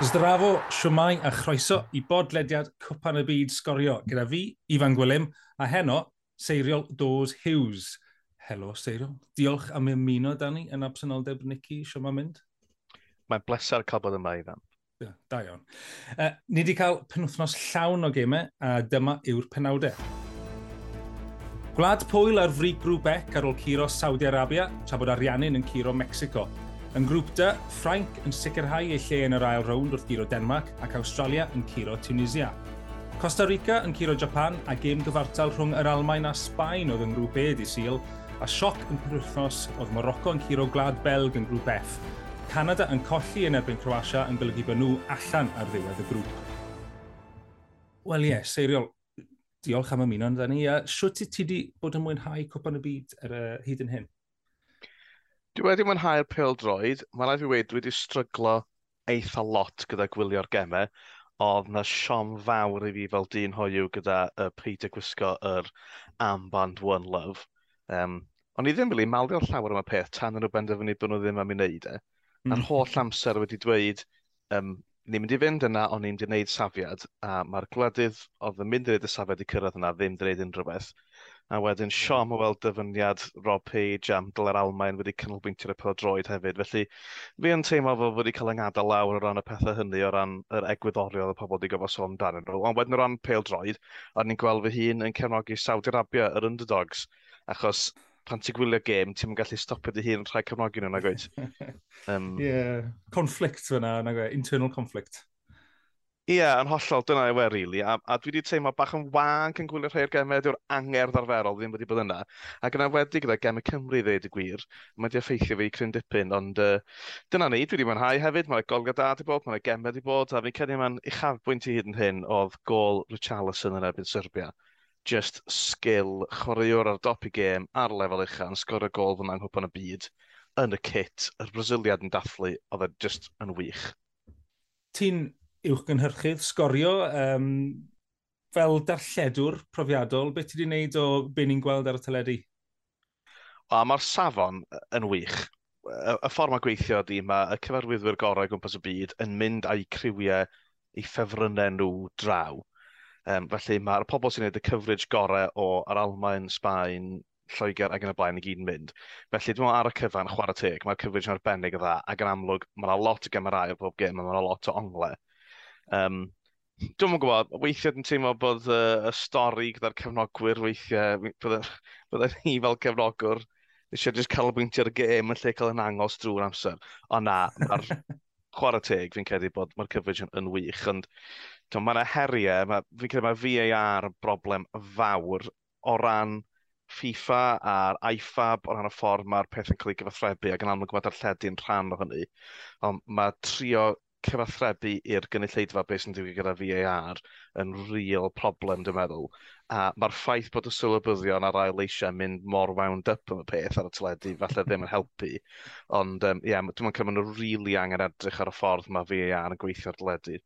Zdrafo, siwmai a chroeso i bodlediad Cwpan y Byd Sgorio gyda fi, Ifan Gwilym, a heno, Seiriol Dawes Hughes. Helo, Seiriol. Diolch am ymuno, Dani, yn absenoldeb Nicky, siwm am mynd. Mae'n blesar cael bod yma, Ifan. Yeah, da iawn. Uh, ni wedi cael penwthnos llawn o gemau, a dyma yw'r penawdau. Gwlad pwyl ar frig grŵp bec ar ôl curo Saudi Arabia, tra bod Ariannin yn curo Mexico – Yn grŵp dy, Ffrainc yn sicrhau ei lle yn yr ail rownd wrth giro Denmark ac Australia yn curo Tunisia. Costa Rica yn curo Japan a gêm gyfartal rhwng yr Almain a Sbaen oedd yn grŵp E di syl, a sioc yn pyrwthnos oedd Morocco yn curo Glad Belg yn grŵp F. Canada yn colli yn erbyn Croatia yn golygu bod nhw allan ar ddiwedd y grŵp. Wel ie, yeah, Seiriol, diolch am ymuno yn dda ni. Siwt ti ti wedi bod yn mwynhau cwpan y byd ar, uh, hyd yn hyn? Dwi wedi mwynhau'r pêl-droed. Mae rhaid fi wedi, dwi wedi stryglo eitha lot gyda gwylio'r gemau. Oedd na siom fawr i fi fel dyn hoiw gyda y uh, peidio gwisgo yr armband One Love. Um, ond i ddim rili really maldio'r llawer am y peth tan yn nhw benderfynu bod nhw ddim am ei wneud e. Mm. A'r holl amser wedi dweud, um, ni'n mynd i fynd yna ond ni'n mynd i wneud safiad, a mae'r gwledydd oedd yn mynd i wneud y safiad i cyrraedd yna ddim wedi wneud unrhyw beth. A wedyn siom o weld dyfyniad Rob Page am dyler Almain wedi canolbwyntio ar y droed hefyd. Felly, fi yn teimlo fod wedi cael yngada lawr o ran y pethau hynny o ran yr egwyddoriol y pobl wedi gofod sôn dan nhw. Ond wedyn o ran pêl-droed, a ni'n gweld fy hun yn cefnogi Saudi Arabia, yr underdogs, achos pan ti'n gwylio gêm, ti'n gallu stopio dy hun rhai cefnogi nhw, na gweud. Um, yeah, conflict fyna, na gweud, internal conflict. Ie, yeah, yn hollol, dyna yw e, really. A, a dwi wedi teimlo bach yn wang yn gwylio rhai'r gemau yw'r angerdd arferol ddim wedi bod yna. Ac yna wedi gyda gemau Cymru ddweud y gwir, mae wedi effeithio fi i cryn dipyn, ond uh, dyna ni, dwi wedi mwynhau hefyd. Mae'n golga da wedi bod, mae'n gemau wedi bod, a fi'n cedi mae'n uchafbwynt i hyd yn hyn oedd gol Richarlison yn erbyn Serbia. Just skill, chwaraewr ar dop i gêm, ar lefel uchaf, yn sgor y gol fyna anghwpan y byd, yn y kit, yr Brasiliad yn dathlu, oedd e just yn wych. Ti'n uwch gynhyrchydd, sgorio, um, fel darlledwr profiadol, beth ti wedi wneud o be ni'n gweld ar y teledu? Wel, mae'r safon yn wych. Y, y ffordd mae gweithio ydy, mae y cyfarwyddwyr gorau gwmpas y byd yn mynd â'u criwiau i ffefrynnau nhw draw. Um, felly mae'r pobl sy'n gwneud y cyfrif gorau o yr Almain, Sbaen, Lloegr ac yn y blaen i gyd yn mynd. Felly dwi'n meddwl ar y cyfan, chwarae teg, mae'r cyfrif yn arbennig o dda ac yn amlwg mae'n yna lot o gymerau o bob gym a mae'n yna lot o onglau. Um, Dwi'n yn gwybod, weithiau dwi'n teimlo bod uh, y stori gyda'r cefnogwyr weithiau, byddai ni fel cefnogwr eisiau jyst canolbwyntio ar y gêm yn lle cael yn angos drwy'r amser. Ond na, mae'r chwarae teg fi'n credu bod mae'r cyfrif yn, yn wych, ond mae'n heriau, ma, fi'n credu mae VAR yn broblem fawr o ran FIFA a'r IFAB o ran y ffordd mae'r peth yn cael ei gyfathrebu ac yn amlwg mae'r lledu'n rhan o hynny. Ond mae trio cyfathrebu i'r gynulleidfa beth sy'n digwydd gyda VAR yn real problem, dwi'n meddwl. A mae'r ffaith bod y sylwbyddion ar ail eisiau mynd mor wound up yn y peth ar y teledu, falle ddim yn helpu. Ond um, yeah, dwi'n meddwl cymryd nhw'n rili really angen edrych ar y ffordd mae VAR yn gweithio ar teledu.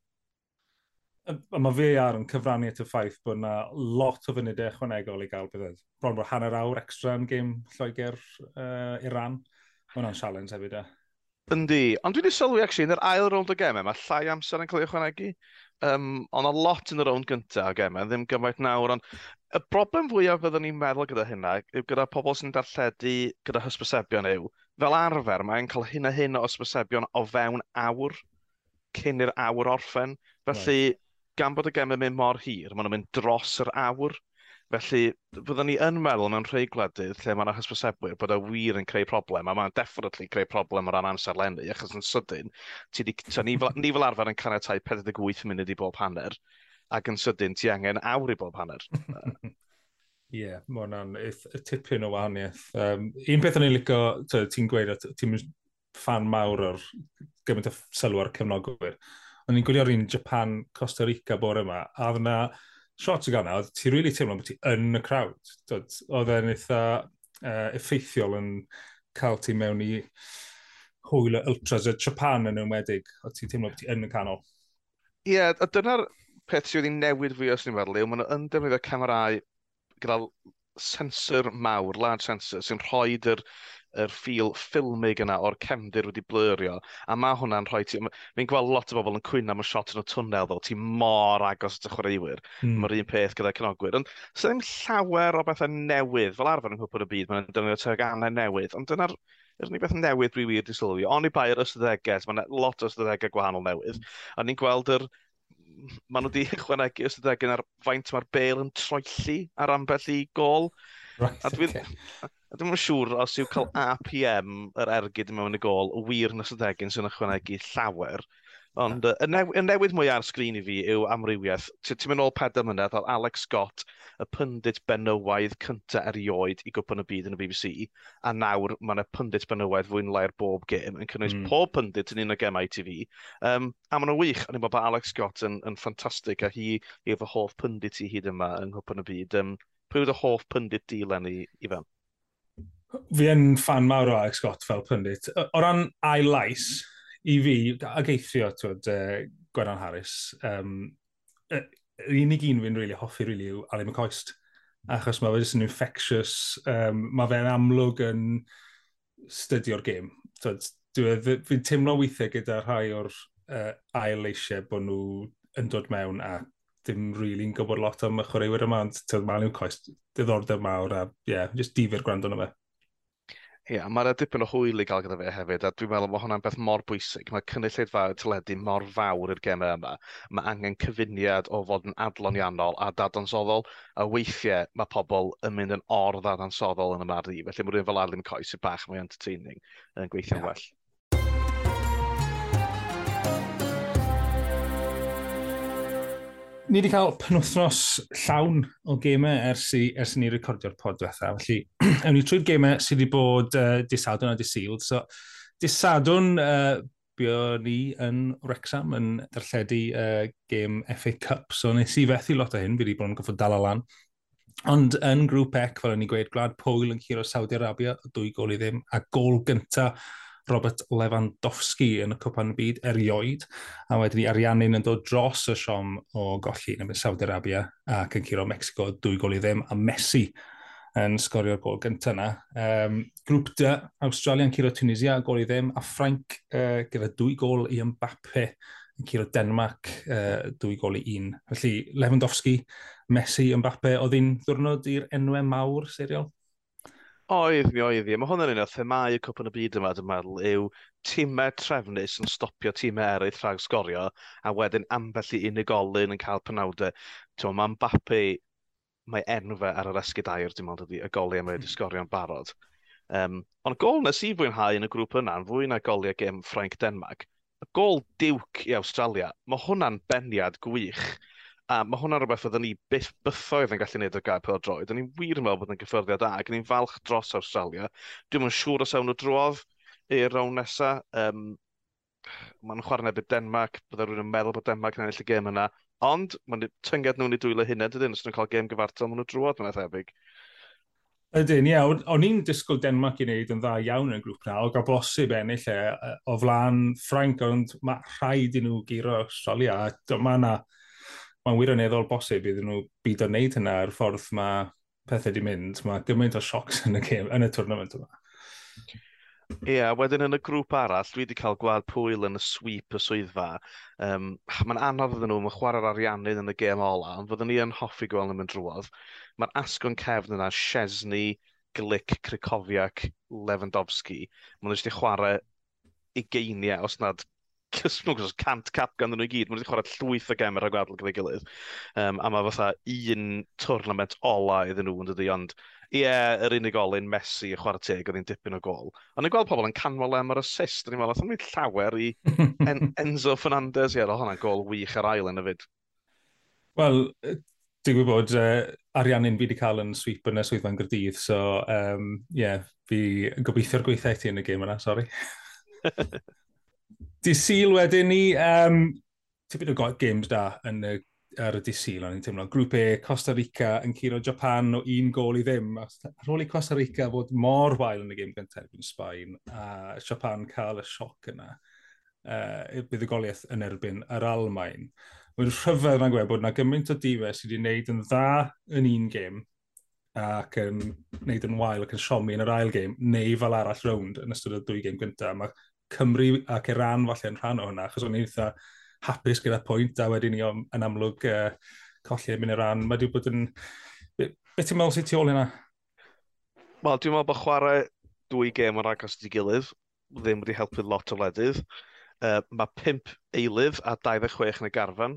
Mae VAR yn cyfrannu at y ffaith bod yna lot o fynydau ychwanegol i gael bydd. Bron bod hanner awr extra yn gêm Lloegr uh, Iran. Mae hwnna'n sialens hefyd, e. Yndi, ond dwi wedi sylwi actually, yn yr ail rownd o gemau, mae llai amser yn cael ei ychwanegu. Um, ond a lot yn y rownd gyntaf o gemau, ddim gymaint nawr. Ond y broblem fwyaf byddwn ni'n meddwl gyda hynna, yw gyda pobl sy'n darlledu gyda hysbysebion yw, fel arfer mae'n cael hyn a hyn o hysbysebion o fewn awr, cyn i'r awr orffen. Felly, right. gan bod y gemau mynd mor hir, maen nhw'n mynd dros yr awr. Felly, byddwn ni yn meddwl mewn rhai gwledydd lle mae'n hysbysebwyr bod y wir yn creu problem, a mae'n definitely creu problem o ran amser lenni, achos yn sydyn, ti di, ta, ni, fel, ni fel arfer yn caniatau 48 munud i bob hanner, ac yn sydyn ti angen awr i bob hanner. Ie, yeah, mae hwnna'n tipyn o wahaniaeth. Um, un peth o'n i'n licio, ti'n gweud, ti'n fan mawr o'r gymaint o sylw ar cefnogwyr. O'n i'n gwylio'r un Japan Costa Rica bore yma, a oedd yna shots o ganad, ti'n rili really teimlo bod ti yn y crowd. Oedd e'n eitha uh, effeithiol yn cael ti mewn i hwyl y ultras y Japan yn ymwedig. Oedd ti'n teimlo bod ti yn y canol. Ie, yeah, a dyna'r peth sydd wedi newid fwy os ni'n meddwl, yw maen nhw yn defnyddio camerau gyda sensor mawr, large sensor, sy'n rhoi yr yr ffil ffilmig yna o'r cefndir wedi blurio, a mae hwnna'n rhoi ti... Fi'n gweld lot o bobl yn cwyn am y shot yn y twnnel ddo, ti mor agos at y chwaraewyr. Mm. Mae'r un peth gyda cynogwyr. Ond sydd ddim llawer o bethau newydd, fel arfer yn Nghymru y byd, mae'n dynnu o tegannau newydd, ond dyna'r yr ni beth newydd dwi wir di sylwi. Ond i bai yr ystadegau, mae lot o ystadegau gwahanol newydd. A ni'n gweld yr, maen nhw wedi chwanegu ystadegau ar faint mae'r bel yn troelli ar ambell i gol. Right, a dwi'n okay. dwi siŵr os yw cael APM yr ergyd mewn y gol wir yn ystod egin sy'n ychwanegu llawer. Ond ah. y, new, y newydd mwy ar sgrin i fi yw amrywiaeth. Ti'n mynd ôl peder mynedd oedd Alex Scott, y pundit benywaidd cynta erioed i gwpan y byd yn y BBC, a nawr mae yna pundit benywaidd fwy'n lai'r bob gêm yn cynnwys mm. pob pundit yn un o gemau TV. Um, a maen nhw'n wych, o'n i'n bod Alex Scott yn, yn ffantastig, a hi efo hoff pundit i hyd yma yng nghwpan y byd. Um, Pwy yw'r hoff pundit di, i Ifan? Fi yn fan mawr o Alex Scott fel pundit. O ran a'i lais, i fi, a geithio twyd, uh, Gwennan Harris, um, yr uh, unig un fi'n really hoffi really yw Ali McCoist, achos mae fe jyst yn infectious, um, mae fe'n amlwg yn studio'r gêm. Fi'n teimlo weithiau gyda rhai o'r uh, ail eisiau bod nhw yn dod mewn ac dim really'n gwybod lot am y chwaraewyr yma, ond tydd ma'n i'w coes diddordeb mawr a, ie, yeah, just difyr gwrando na fe. Ie, yeah, mae'r dipyn o hwyl i gael gyda fe hefyd, a dwi'n meddwl bod hwnna'n beth mor bwysig. Mae cynulleid fawr teledu mor fawr i'r gemau yma. Mae angen cyfuniad o fod yn adloniannol a dadansoddol, a weithiau mae pobl yn mynd yn or dadansoddol yn y mardi. Felly mae rhywun fel Arlym Coes y bach mae'n entertaining yn gweithio'n yeah. well. ni wedi cael penwthnos llawn o gemau ers, i, ers i ni recordio'r pod diwetha. Felly, ewn ni trwy'r gemau sydd wedi bod uh, disadwn a disiled. So, disadwn, uh, bio ni yn Wrexham yn darlledu uh, gêm FA Cup. So, nes i fethu lot o hyn, fi wedi bod yn goffod dal lan. Ond yn grŵp ec, fel o'n i gweud, gwlad Pwyl yn curo Saudi Arabia, dwy gol i ddim, a gol gyntaf Robert Lewandowski yn y cwpan byd erioed, a wedyn ni ariannu'n yn dod dros y siom o golli yn y Saudi Arabia ac yn curo Mexico dwy gol i ddim, a Messi yn sgorio'r gol gyntaf yna. Um, grŵp D, Australia'n curo Tunisia, gol i ddim, a Frank uh, gyda dwy gol i Mbappe yn curo Denmark, uh, dwy gol i un. Felly, Lewandowski, Messi, Mbappe, oedd hi'n ddwrnod i'r enwau mawr, seriol? Oedd mi oedd i. Mae hwnna'n un o themau y cwpan y byd yma, dwi'n meddwl, yw tîmau trefnus yn stopio tîmau eraill rhag sgorio, a wedyn ambell i unigolyn yn cael penawdau. Ti'n mae Mbappe, mae enfa ar yr esgyd air, dwi'n meddwl, ydy y goliau mae wedi hmm. sgorio yn barod. Um, ond gol nes i fwynhau yn y grŵp yna, yn fwy na goliau gem Ffrainc Denmark, y gol diwc i Australia, mae hwnna'n beniad gwych A mae hwnna'n rhywbeth oedden ni byth bythoedd yn gallu gwneud o'r gair pel droed. O'n i'n wir yn meddwl bod yn gyffyrddiad da, ac ni'n falch dros Australia. Dwi'n yn siŵr os ewn nhw drwodd i'r rawn nesaf. Um, Mae'n chwarae nebyd Denmark, byddai rhywun yn meddwl bod Denmark yn ennill y gêm yna. Ond, mae'n tynged nhw'n ei dwylo hynny, dydyn, os nhw'n cael gêm gyfartal, maen nhw drwodd yna thebyg. Ydyn, ie. O'n i'n disgwyl Denmark i wneud yn dda iawn yn y grŵp na, o gael bosib ennill e, o flaen Ffranc, ond mae rhaid i nhw giro Australia, a dyma mae'n wirioneddol bosib iddyn nhw byd o'n neud hynna ar ffordd mae pethau wedi mynd. Mae gymaint o siocs yn y, game, yn y tournament yma. Ie, yeah, wedyn yn y grŵp arall, dwi wedi cael gweld pwyl yn y sweep y swyddfa. Um, Mae'n anodd iddyn nhw, mae chwarae'r ariannydd yn y gêm ola, ond fyddwn ni yn hoffi gweld nhw'n mynd drwodd. Mae'r asgon cefn yna, Chesney, Glic, Krykowiak, Lewandowski. Mae nhw wedi chwarae geiniau, os nad cysnwg os cant cap gan nhw i gyd. Mae wedi chwarae llwyth o gemau rhag gwadl gyda'i gilydd. Um, a mae fatha un tournament ola iddyn nhw yn dydy, ond ie, yeah, yr unigolyn Messi y chwarae teg oedd hi'n dipyn o gol. Ond yn gweld pobl yn canmol e am yr assist, ni'n meddwl, oedd llawer i en Enzo Fernandez, ie, oedd hwnna'n gol wych ar ail yn y fyd. Wel, dwi'n gwybod, uh, ariannu'n fi wedi cael yn sweep yn y swyddfa'n gyrdydd, so, um, yeah, fi gobeithio'r gweithio ti yn y gym yna, sori. Di Sil wedyn ni, um, ti'n byd o got games da yn y, ar y Di Sil, o'n i'n teimlo. Grŵp E, Costa Rica yn curo Japan o un gol i ddim. Ar ôl i Costa Rica fod mor wael yn y gêm gyntaf yn Sbaen, a Japan cael y sioc yna, uh, bydd y goliaeth yn erbyn yr Almain. Mae'n rhyfedd na'n gweld bod yna gymaint o difau sydd wedi gwneud yn dda yn un gêm, ac yn um, yn wael ac yn siomi yn yr ail gêm, neu fel arall rownd yn ystod y dwy gêm gyntaf. Mae Cymru ac Iran falle yn rhan o hwnna, achos o'n i'n eitha hapus gyda pwynt, a wedyn ni yn amlwg uh, colli yn mynd ran. Mae wedi bod yn... Beth ti'n meddwl sy'n tu ôl hynna? Wel, dwi'n meddwl bod chwarae dwy gêm yn agos i gilydd ddim wedi helpu lot o ledydd. Uh, mae 5 eilydd a 26 yn y garfan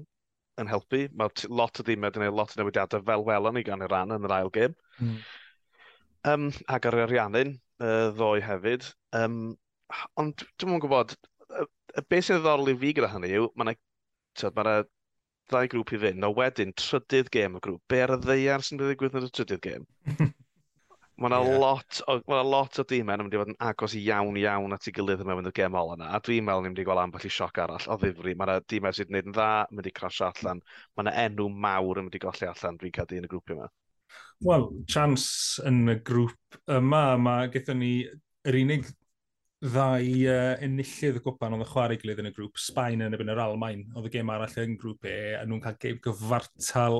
yn helpu. Mae lot o ddim wedi gwneud lot o newidiadau fel welon ni gan Iran yn yr ail gêm. Mm. Um, ac ar yr ariannin, uh, ddoe hefyd. Um, Ond dwi'n mwyn gwybod, beth sy'n ddiddorol i fi gyda hynny yw, mae yna ddau grŵp i fynd, a wedyn trydydd gêm y grŵp. Be ar y ddeiar sy'n digwydd yn y trydydd gêm? mae yna yeah. lot, o, ma lot o dîmau yn mynd i fod yn agos iawn iawn at ei gilydd yn mynd y gêm ola yna. A dwi'n meddwl ni'n mynd i gweld ambell i sioc arall o ddifri. Mae yna dîmau sydd wedi gwneud yn dda, yn mynd i crasio allan. Mae yna enw mawr yn mynd i golli allan, dwi'n cadw yn y grŵp yma. Wel, chance yn y grŵp yma, mae gyda ni yr unig ddau uh, enillydd gwpan oedd y chwarae gilydd yn y grŵp, Sbaen yn ebyn yr Almain, oedd y gêm arall yn grŵp E, a nhw'n cael gêm gyfartal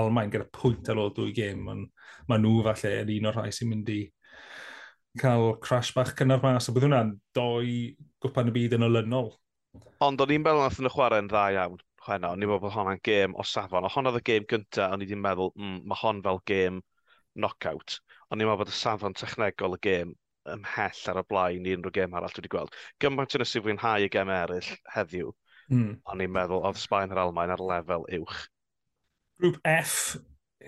Almain gyda pwynt ar ôl dwy gêm, ond ma nhw falle yn un o'r rhai sy'n mynd i cael crash bach cynnar mas, a bydd hwnna'n doi gwpan y byd yn olynol. Ond o'n i'n meddwl nath yn y chwarae'n dda iawn, chwena, o'n i'n meddwl bod hwnna'n gêm o safon, O hon oedd y gêm gyntaf, o'n i i'n meddwl, mm, mae hon fel gêm knockout, o'n i'n meddwl bod y safon technegol y gêm ymhell ar y blaen i unrhyw gem arall dwi wedi gweld. Gymaint yn ysgrifennu fwynhau y gem eraill heddiw, mm. ond i'n meddwl oedd Sbaen yr Almain ar lefel uwch. Grŵp F,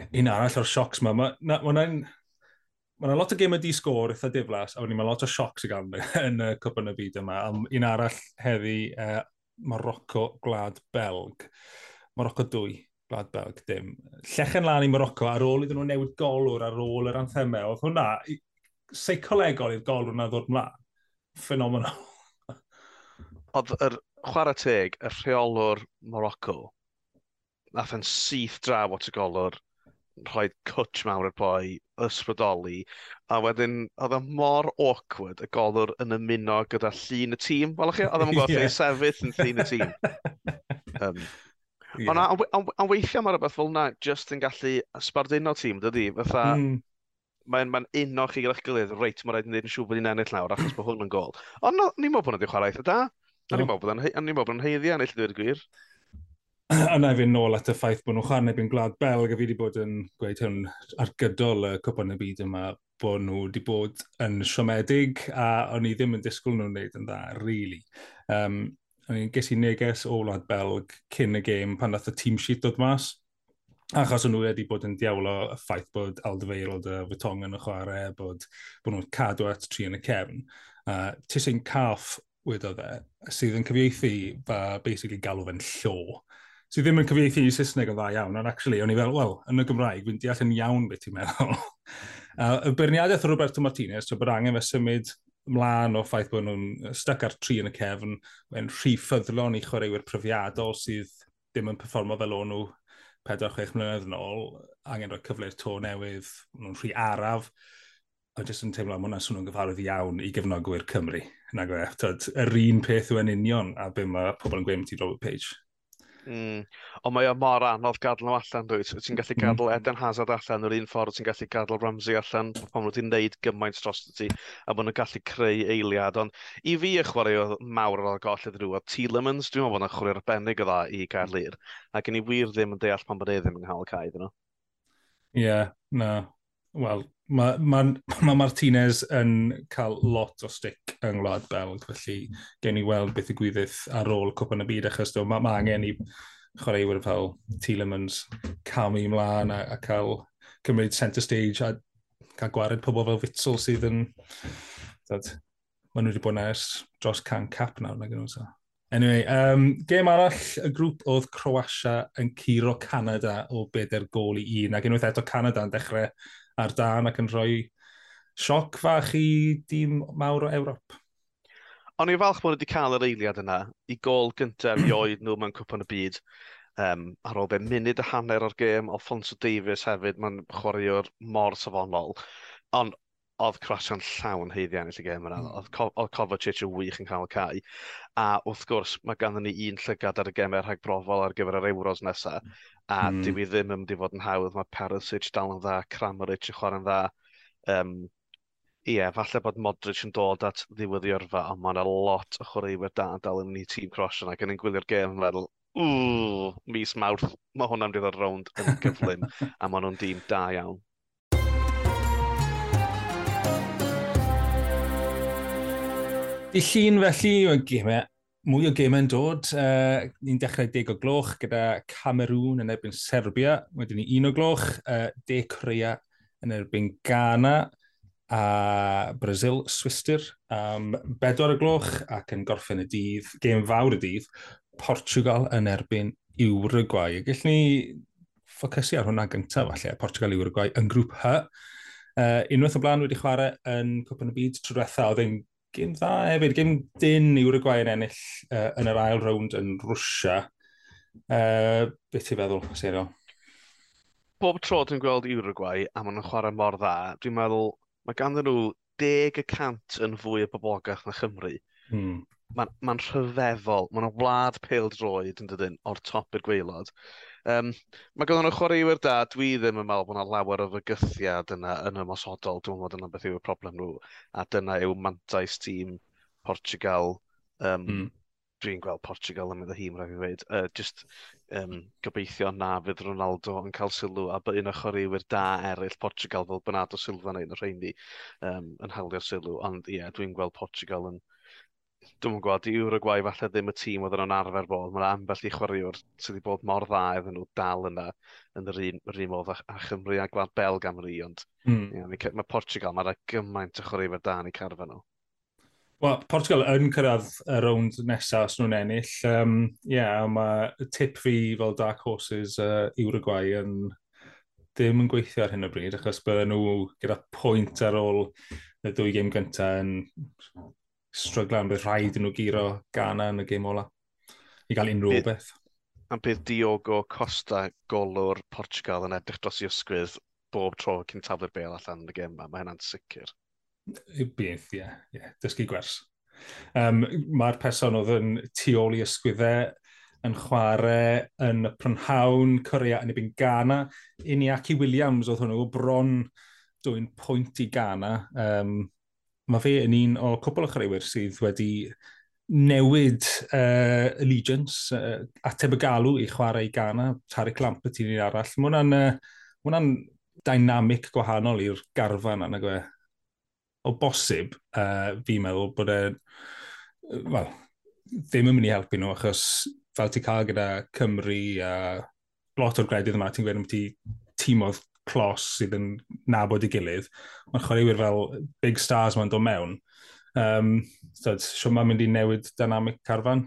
un arall o'r siocs yma, mae yna ma, ma, ma, lot o gemau di sgôr eitha diflas, a wedyn mae lot o siocs i gael yn y cwp yn y byd yma. Am un arall heddi, uh, Morocco Gwlad Belg. Morocco 2, Gwlad Belg, dim. Llechen lan i Morocco ar ôl iddyn nhw newid golwr ar ôl yr anthemau. Oedd hwnna, seicolegol i'r gol yna ddod mlaen, Phenomenal. Oedd yr chwarae teg, y rheolwr Morocco, nath yn syth draw at y golwr, rhoi cwtch mawr i'r boi, ysbrydoli, a wedyn oedd e mor awkward y golwr yn ymuno gyda llun y tîm. Wel, chi, oedd e'n gweld yeah. sefydd yn llun y tîm. Um, yeah. Ond a, weithiau mae'r rhywbeth fel yna, just yn gallu sbarduno tîm, dydy? Fatha, mm mae'n ma uno chi gyda'ch gilydd, reit, mae'n rhaid i wneud yn siŵr bod hi'n ennill nawr, achos bod hwn yn gol. Ond ni'n meddwl bod hwnna'n chwarae eitha da. A ni'n meddwl bod hwnna'n heiddi ennill i ddweud gwir. A na i fynd nôl at y ffaith bod nhw'n chwarae yn gwlad Belg, a fi wedi bod yn gweud hwn ar gydol y cwpan y byd yma, bod nhw wedi bod yn siomedig, a o'n i ddim yn disgwyl nhw'n wneud yn dda, really. Um, o'n i'n ges i neges o wlad Belg cyn y gêm pan dath y team sheet dod mas Achos nhw wedi bod yn diawlo y ffaith bod Alderweireld y Fytong yn y chwarae, bod, bod nhw'n cadw at tri yn y cefn. Uh, Tisyn caff wedodd e, sydd yn cyfieithu fa basically galw fe'n llo. Sydd ddim yn cyfieithu i Saesneg yn dda iawn, ond actually, o'n i fel, wel, yn y Gymraeg, fi'n deall yn iawn beth ti'n meddwl. uh, y berniadaeth o Roberto Martinez, so bod angen fe symud mlaen o ffaith bod nhw'n stuck ar tri yn y cefn, mae'n rhy ffyddlon i chwaraewyr profiadol sydd ddim yn performo fel o'n nhw 4-6 mlynedd yn ôl, angen rhoi cyfle'r to newydd, nhw'n rhy araf, a jyst yn teimlo am hwnna swnio'n gyfarwydd iawn i gefnogwyr Cymru. Nag e, yr un peth yw yn union a be mae pobl yn gweud ti Robert Page. Mm. Ond mae o mor anodd gadael nhw allan, dwi. Ti'n gallu hmm. gadael Eden Hazard allan yr un ffordd, ti'n gallu gadael Ramsey allan, pan maen nhw wedi wneud gymaint dros ti, a bod nhw'n gallu creu eiliad. Ond i fi y chwarae mawr ar y goll iddyn nhw, a Tielemans, dwi'n meddwl bod yna chwarae arbennig o dda i gael lir. Ac yn i wir ddim yn deall pan bod e ddim yn cael cael iddyn nhw. Ie, yeah, na. Wel, mae ma, ma Martinez yn cael lot o stick yng Ngwlad Belg, felly gen i weld beth y gwyddydd ar ôl cwpan y byd, achos mae ma angen i chwaraewyr fel Tielemans camu ymlaen a, a cael cymryd centre stage a cael gwared pobl fel Fitzel sydd yn... Dad, maen nhw wedi bod nes dros can cap nawr nag na gynnwys. E. Anyway, um, gêm arall y grŵp oedd Croatia yn curo Canada o bedair gol i un, ac unwaith eto Canada yn dechrau ar dan ac yn rhoi sioc fach i dîm mawr o Ewrop. O'n i'n falch bod wedi cael yr eiliad yna i gol gyntaf i oed nhw mewn cwpan y byd. Um, ar ôl be munud y hanner o'r gêm, Alfonso Davies hefyd, mae'n chwaraewr mor safonol. Ond oedd Croatian llawn heiddi ennill y gêm yna. Mm. Oedd, Kovacic yn wych yn cael y cae. A wrth gwrs, mae ganddyn ni un llygad ar y gemau rhag brofol ar gyfer yr Euros nesaf. A mm. dwi ddim yn mynd i fod yn hawdd. Mae Perisic dal yn dda, Kramaric yn chwarae'n dda. Um, ie, yeah, falle bod Modric yn dod at ddiwedd i yrfa, ond mae yna lot o chwaraewyr da dal yn ni tîm Croatian ac yn ein gwylio'r gêm yn meddwl, ww, mis mawrth, mae hwnna'n dod ar rownd yn gyflym, a maen nhw'n dîm da iawn. Di llun felly gemau, mwy o gemau yn dod. Uh, ni'n dechrau deg o gloch gyda Cameroon yn erbyn Serbia, wedyn ni un o gloch, uh, De Corea yn erbyn Ghana, a Brazil, Swister, um, bedwar y gloch ac yn gorffen y dydd, gêm fawr y dydd, Portugal yn erbyn Uruguay. Gallwn ni ffocysu ar hwnna gyntaf, falle, Portugal Uruguay yn grŵp H. Uh, unwaith o blaen wedi chwarae yn Cwpan y Byd trwy diwetha, oedd e'n gym dda hefyd, gym dyn i Uruguay yn ennill uh, yn yr ail rownd yn Rwsia. Uh, beth ti'n feddwl, Serio? Bob tro dwi'n gweld Uruguay a maen nhw'n chwarae mor dda, dwi'n meddwl mae ganddyn nhw 10% yn fwy o boblogaeth na Chymru. Hmm. Mae'n ma, rhyfeddol, mae'n wlad pêl droed yn dydyn o'r top i'r gweilod. Um, mae gyda nhw chwaraewyr da, dwi ddim yn meddwl bod yna lawer o fygythiad yna yn ymosodol. Dwi'n meddwl yna beth yw'r problem nhw. A dyna yw mantais tîm Portugal. Um, mm. Dwi'n gweld Portugal yn mynd y hym, rhaid i ddweud. Uh, just um, gobeithio na fydd Ronaldo yn cael sylw a bod un o chwaraewyr da eraill Portugal fel Bernardo Silva neu yn y rheini um, yn halio'r sylw. Ond ie, yeah, dwi'n gweld Portugal yn Dwi'n yn gweld, i Uruguay falle ddim y tîm oedd yn arfer bod. Mae'n ambell i chwaraewr sydd wedi bod mor dda iddyn nhw dal yna yn yr un, yr un modd a, a Chymru a Gwlad Belg am ry. Ond mm. yeah, mae, Portugal, mae'n gymaint o chwaraewr da yn ei carfa nhw. Wel, Portugal yn cyrraedd y rownd nesaf os nhw'n ennill. Um, yeah, mae tip fi fel Dark Horses uh, Uruguay yn ddim yn gweithio ar hyn o bryd, achos bydden nhw gyda pwynt ar ôl y dwy gêm gyntaf yn stryglau am bydd rhaid i nhw giro Ghana yn y gêm ola i gael unrhyw bydd, beth. Am bydd Diogo Costa golwr Portugal yn edrych dros i ysgwydd bob tro cyn taflu'r bel allan yn y gêm yma, mae hynna'n sicr. Bydd, ie, yeah, yeah, dysgu gwers. Um, Mae'r person oedd yn tu ôl i ysgwyddau yn chwarae yn y prynhawn Corea yn ebyn Ghana. Iniaki Williams oedd hwnnw bron dwy'n pwynt i Ghana. Um, mae fe yn un o cwbl o chwaraewyr sydd wedi newid uh, allegiance, uh, ateb y galw i chwarae i Ghana, Tariq Lampert i'n un arall. Mae hwnna'n uh, dynamic gwahanol i'r garfan yna, gwe. O bosib, uh, fi'n meddwl bod e, well, ddim yn mynd i helpu nhw, achos fel ti cael gyda Cymru a lot o'r gredydd yma, ti'n gweud am ti tîmodd clos sydd yn nabod i gilydd, Mae'n chwaraewyr fel big stars mae'n dod mewn. Um, so, sio mae'n mynd i newid dynamic carfan?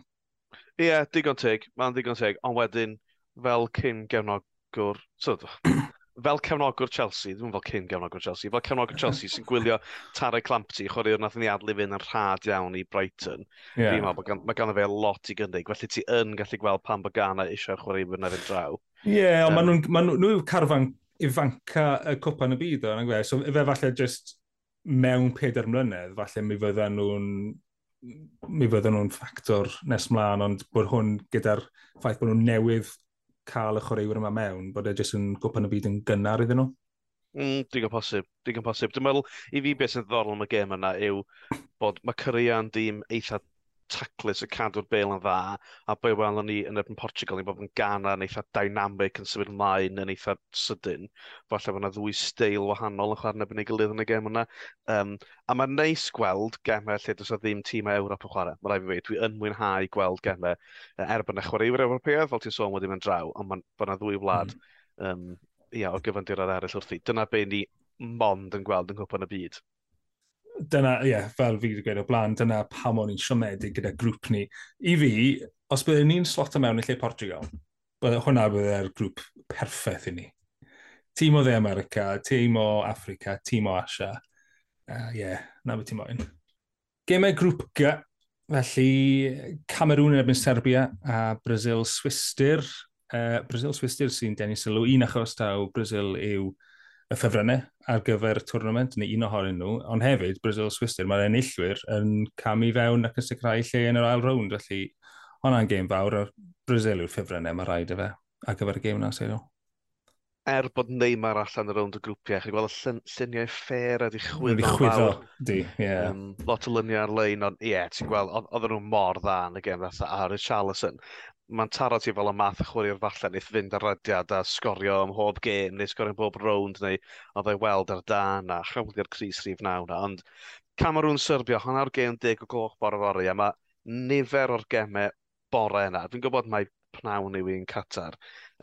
Ie, yeah, digon teg, mae'n digon teg, ond wedyn fel cyn gefnogwr, so, fel cefnogwr Chelsea, ddim fel cyn gefnogwr Chelsea, fel cefnogwr Chelsea sy'n gwylio Tara Clampty, chwaraewr nath ni adlu fynd yn rhad iawn i Brighton. Yeah. Fi'n meddwl, mae ganddo fe lot i gynnig, felly ti yn gallu gweld pan bod Ghana eisiau chwaraewr na fynd draw. Ie, yeah, ond um, ond nhw, nhw, nhw carfan Ifanca y cwpa yn y byd o'n gwe. So fe falle just mewn peder mlynedd, falle mi fydden nhw'n mi fydden nhw'n ffactor nes mlaen, ond bod hwn gyda'r ffaith bod nhw'n newydd cael y chwaraewyr yma mewn, bod e jyst yn gwpan y byd yn gynnar iddyn nhw? Mm, digon posib, digon posib. Dwi'n meddwl i fi beth sy'n ddorol am y gêm yna yw bod mae Cyrian dîm eitha taclus y cadw'r bel yn dda, a be welon ni yn erbyn Portugal, ni bod yn gana yn eitha dynamic yn symud ymlaen yn eitha sydyn. Falle bod yna ddwy steil wahanol yn chwarae yn ei gilydd yn y gem yna. Um, a mae'n neis gweld gemau lle does o ddim tîmau Ewrop yn chwarae. Mae'n rhaid i fi dwi yn mwynhau gweld gemau erbyn y chwaraewyr Ewropeaidd, fel ti'n sôn wedi mynd draw, ond mae'n bod yna ddwy wlad mm. um, ia, o gyfandiroedd eraill wrthi. Dyna be ni mond yn gweld yn gwybod y byd dyna, ie, yeah, fel fi wedi gweud o blaen, dyna pam o'n i'n siomedig gyda grŵp ni. I fi, os byddwn ni'n slot o mewn i lle Portugal, bydde hwnna byddai'r e'r grŵp perffaith i ni. Tîm o dde America, tîm o Africa, tîm o Asia. Ie, uh, yeah, na beth ti'n moyn. Gemau grŵp G, felly Cameroon yn erbyn Serbia a Brazil Swister. Uh, Brazil Swister sy'n denu sylw un achos taw Brazil yw y ffefrynnau ar gyfer y twrnament, neu un ohonyn nhw, ond hefyd, Brazil Swister, mae'r enillwyr yn camu fewn ac yn sicrhau lle yn yr ail rownd, felly hwnna'n gêm fawr, a Brazil yw'r ffefrynnau mae rhaid y fe ar gyfer y gêm yna, serio. Er bod Neymar allan y rownd y grwpiau, chi'n gweld y llun, lluniau ffer a di chwyddo. Di chwyddo, di, ie. Um, lot o luniau ar-lein, ond ie, yeah, ti'n gweld, oedden nhw mor dda yn y gêm fatha, a Richarlison, mae'n taro ti fel y math y chwaraewr falle wneud fynd ar radiad a sgorio ym mhob gêm neu sgorio ym bob rownd neu oedd ei weld ar dan a chawlio'r Cris Rhif 9 na. Ond Cameroon Serbia, hwnna'r gêm 10 o gloch bore fori a mae nifer o'r gemau bore yna. Fi'n gwybod mae pnawn yw i'n Qatar.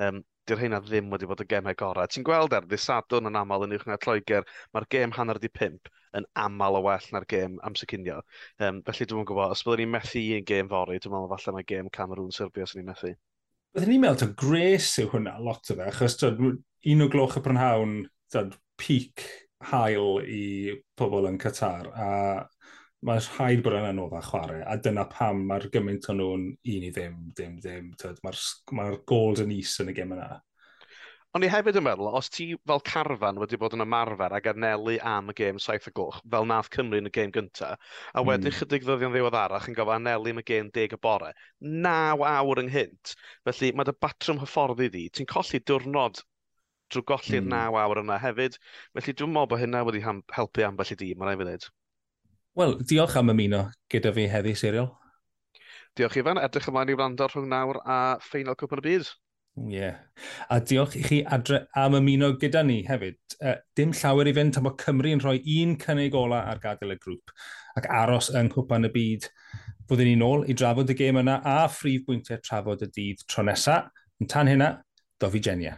Um, dy'r hynna ddim wedi bod y gemau gorau. Ti'n gweld er, ddi sadwn yn aml yn uwch na Lloegr, mae'r gêm hanner di pimp yn aml o well na'r gêm amser cynio. Um, felly dwi'n gwybod, os byddwn ni'n methu un gêm fori, dwi'n meddwl falle mae gêm Cameroon Serbia sy'n ni'n methu. Byddwn ni'n meddwl, gres yw hwnna lot o fe, achos un o gloch y prynhawn, peak hael i pobl yn Qatar, a mae rhaid bod yna anoddach chwarae, a dyna pam mae'r gymaint o nhw'n un i ddim, ddim, ddim. Mae'r mae gold yn is yn y gym yna. Ond i hefyd yn meddwl, os ti fel carfan wedi bod yn ymarfer ac anelu am y gêm saith y goch, fel nath Cymru yn y gêm gyntaf, a hmm. wedyn mm. chydig ddyddion ddiweddarach yn gofio anelu am y gêm deg y bore, naw awr ynghynt. Felly mae dy batrwm hyfforddi di, ti'n colli diwrnod drwy golli'r mm. naw awr yna hefyd. Felly dwi'n meddwl bod hynna wedi helpu ambell i di, mae'n rhaid i ddweud. Wel, diolch am ymuno gyda fi heddi, Seriol. Diolch Ifan, edrych ymlaen i wrando rhwng nawr a ffeinal cwpan y byd. Ie. Yeah. A diolch i chi adre am ymuno gyda ni hefyd. Uh, dim llawer i fynd am o Cymru yn rhoi un cynnig ola ar gadael y grŵp ac aros yng nghwpan y byd. Byddwn ni'n ôl i drafod y gêm yna a phrif bwyntiau trafod y dydd tro nesaf. Yn tan hynna, dofi Genia.